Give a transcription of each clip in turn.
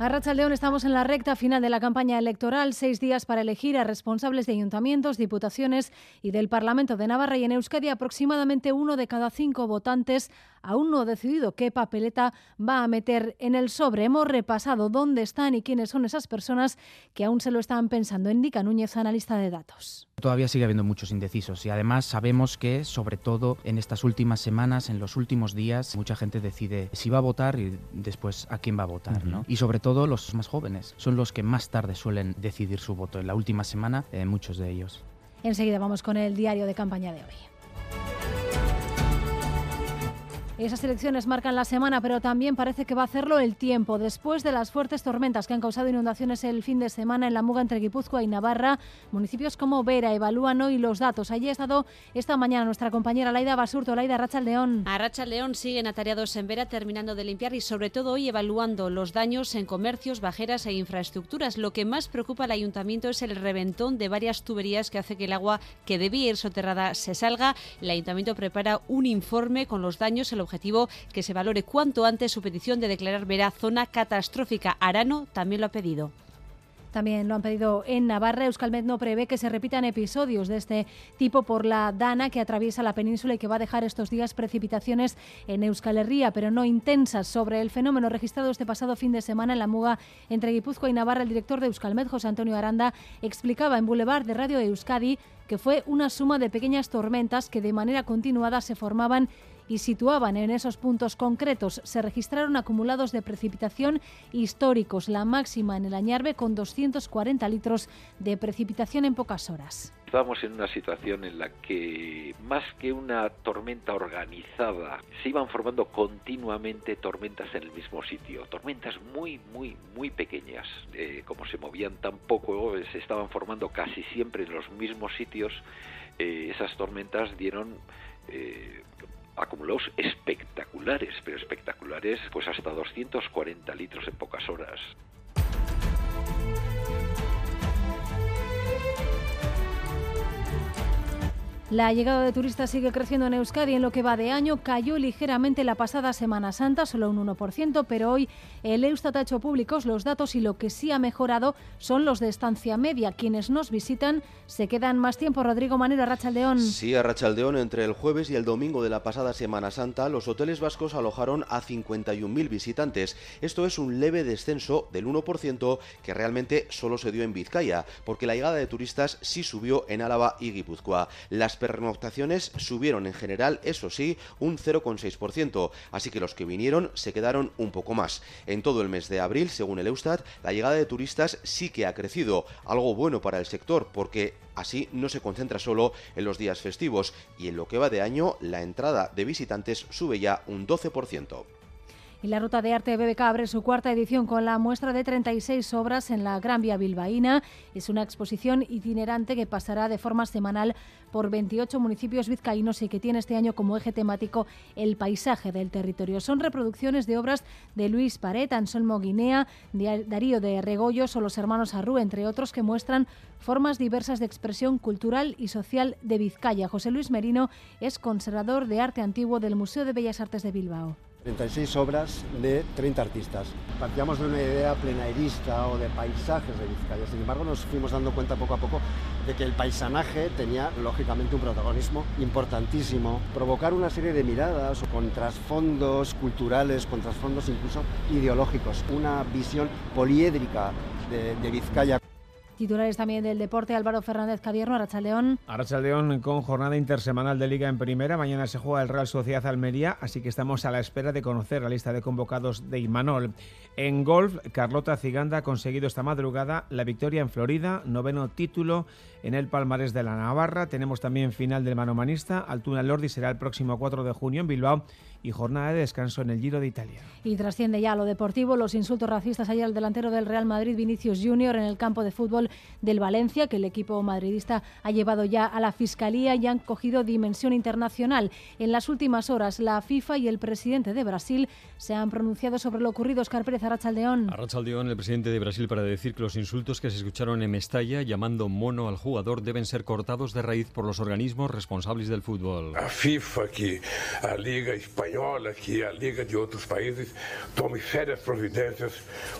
A Racha León estamos en la recta final de la campaña electoral, seis días para elegir a responsables de ayuntamientos, diputaciones y del Parlamento de Navarra y en Euskadi aproximadamente uno de cada cinco votantes aún no ha decidido qué papeleta va a meter en el sobre. Hemos repasado dónde están y quiénes son esas personas que aún se lo están pensando. Indica Núñez, analista de datos. Todavía sigue habiendo muchos indecisos y además sabemos que, sobre todo en estas últimas semanas, en los últimos días, mucha gente decide si va a votar y después a quién va a votar. ¿no? Y sobre todo los más jóvenes son los que más tarde suelen decidir su voto. En la última semana, eh, muchos de ellos. Enseguida vamos con el diario de campaña de hoy. Esas elecciones marcan la semana, pero también parece que va a hacerlo el tiempo. Después de las fuertes tormentas que han causado inundaciones el fin de semana en la Muga entre Guipúzcoa y Navarra, municipios como Vera evalúan hoy los datos. Allí ha estado esta mañana nuestra compañera Laida Basurto. Laida, Racha León. A Racha León siguen atareados en Vera terminando de limpiar y sobre todo hoy evaluando los daños en comercios, bajeras e infraestructuras. Lo que más preocupa al ayuntamiento es el reventón de varias tuberías que hace que el agua que debía ir soterrada se salga. El ayuntamiento prepara un informe con los daños, el objetivo que se valore cuanto antes su petición de declarar Vera zona catastrófica. Arano también lo ha pedido. También lo han pedido en Navarra. Euskalmet no prevé que se repitan episodios de este tipo por la Dana que atraviesa la península y que va a dejar estos días precipitaciones en Euskal Herria, pero no intensas. Sobre el fenómeno registrado este pasado fin de semana en la Muga entre Guipúzcoa y Navarra, el director de Euskalmet, José Antonio Aranda, explicaba en Boulevard de Radio Euskadi que fue una suma de pequeñas tormentas que de manera continuada se formaban y situaban en esos puntos concretos. Se registraron acumulados de precipitación históricos, la máxima en el Añarbe con 240 litros de precipitación en pocas horas. Estábamos en una situación en la que más que una tormenta organizada, se iban formando continuamente tormentas en el mismo sitio, tormentas muy, muy, muy pequeñas. Eh, como se movían tan poco, se estaban formando casi siempre en los mismos sitios. Eh, esas tormentas dieron eh, acumulados espectaculares, pero espectaculares, pues hasta 240 litros en pocas horas. La llegada de turistas sigue creciendo en Euskadi en lo que va de año. Cayó ligeramente la pasada Semana Santa, solo un 1%, pero hoy el Eustat ha hecho públicos los datos y lo que sí ha mejorado son los de estancia media. Quienes nos visitan se quedan más tiempo. Rodrigo Manero, Arrachaldeón. Sí, Arrachaldeón, entre el jueves y el domingo de la pasada Semana Santa, los hoteles vascos alojaron a 51.000 visitantes. Esto es un leve descenso del 1% que realmente solo se dio en Vizcaya, porque la llegada de turistas sí subió en Álava y Guipúzcoa. Las pernoctaciones subieron en general, eso sí, un 0,6%, así que los que vinieron se quedaron un poco más. En todo el mes de abril, según el Eustat, la llegada de turistas sí que ha crecido, algo bueno para el sector, porque así no se concentra solo en los días festivos y en lo que va de año, la entrada de visitantes sube ya un 12%. Y la Ruta de Arte BBK abre su cuarta edición con la muestra de 36 obras en la Gran Vía Bilbaína. Es una exposición itinerante que pasará de forma semanal por 28 municipios vizcaínos y que tiene este año como eje temático el paisaje del territorio. Son reproducciones de obras de Luis Paret, Anselmo Guinea, Darío de Regoyos o los hermanos Arrú, entre otros, que muestran formas diversas de expresión cultural y social de Vizcaya. José Luis Merino es conservador de arte antiguo del Museo de Bellas Artes de Bilbao. 36 obras de 30 artistas. Partíamos de una idea plenairista o de paisajes de Vizcaya. Sin embargo, nos fuimos dando cuenta poco a poco de que el paisanaje tenía lógicamente un protagonismo importantísimo. Provocar una serie de miradas con trasfondos culturales, con trasfondos incluso ideológicos. Una visión poliédrica de Vizcaya. Titulares también del deporte, Álvaro Fernández Cadierno, Arrachaldeón. Arrachaldeón con jornada intersemanal de Liga en Primera. Mañana se juega el Real Sociedad Almería, así que estamos a la espera de conocer la lista de convocados de Imanol. En golf, Carlota Ciganda ha conseguido esta madrugada la victoria en Florida, noveno título en el palmarés de la Navarra. Tenemos también final del manomanista. Altuna Lordi será el próximo 4 de junio en Bilbao y jornada de descanso en el Giro de Italia. Y trasciende ya a lo deportivo los insultos racistas ayer al delantero del Real Madrid, Vinicius Junior, en el campo de fútbol del Valencia, que el equipo madridista ha llevado ya a la Fiscalía y han cogido dimensión internacional. En las últimas horas, la FIFA y el presidente de Brasil se han pronunciado sobre lo ocurrido. Oscar Pérez Arrachaldeón. Arrachaldeón, el presidente de Brasil, para decir que los insultos que se escucharon en Mestalla llamando mono al jugador deben ser cortados de raíz por los organismos responsables del fútbol. A FIFA, que a Liga Española, que a Liga de otros países tome serias providencias,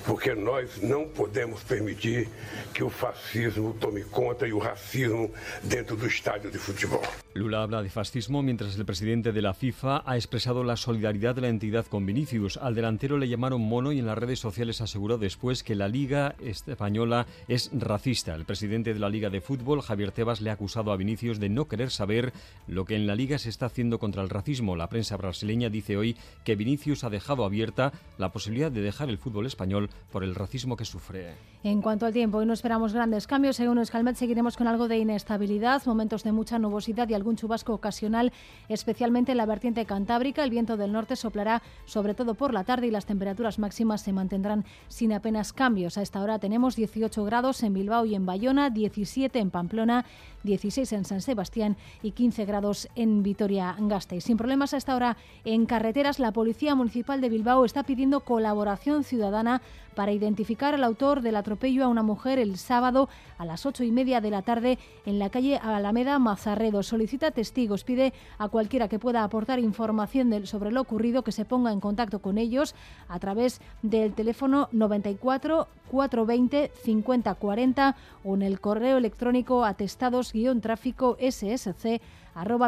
porque nós no podemos permitir que el fascismo tome conta y el racismo dentro del estadio de fútbol. Lula habla de fascismo mientras el presidente de la FIFA ha expresado la solidaridad de la entidad con Vinicius. Al delantero le llamaron mono y en las redes sociales aseguró después que la Liga Española es racista. El presidente de la Liga de Fútbol, Javier Tebas, le ha acusado a Vinicius de no querer saber lo que en la Liga se está haciendo contra el racismo. La prensa brasileña dice hoy que Vinicius ha dejado abierta la posibilidad de dejar el fútbol español por el racismo que sufre. En cuanto al tiempo, hoy no esperamos grandes cambios. Según Escalmet, seguiremos con algo de inestabilidad, momentos de mucha nubosidad y algún chubasco ocasional, especialmente en la vertiente cantábrica. El viento del norte soplará sobre todo por la tarde y las temperaturas máximas se mantendrán sin apenas cambios. A esta hora tenemos 18 grados en Bilbao y en Bayona, 17 en Pamplona, 16 en San Sebastián y 15 grados en Vitoria-Gasteiz. Sin problemas a esta hora carreteras, la Policía Municipal de Bilbao está pidiendo colaboración ciudadana para identificar al autor del atropello a una mujer el sábado a las ocho y media de la tarde en la calle Alameda Mazarredo. Solicita testigos, pide a cualquiera que pueda aportar información sobre lo ocurrido que se ponga en contacto con ellos a través del teléfono 94 420 5040 o en el correo electrónico atestados-tráfico ssc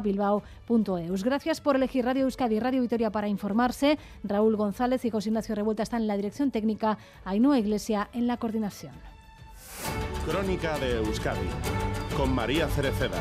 bilbao.eus. Gracias por elegir Radio Euskadi y Radio Vitoria para informarse. Raúl González y José Ignacio Revuelta están en la dirección técnica, Ainhoa Iglesia en la coordinación. Crónica de Euskadi con María Cereceda.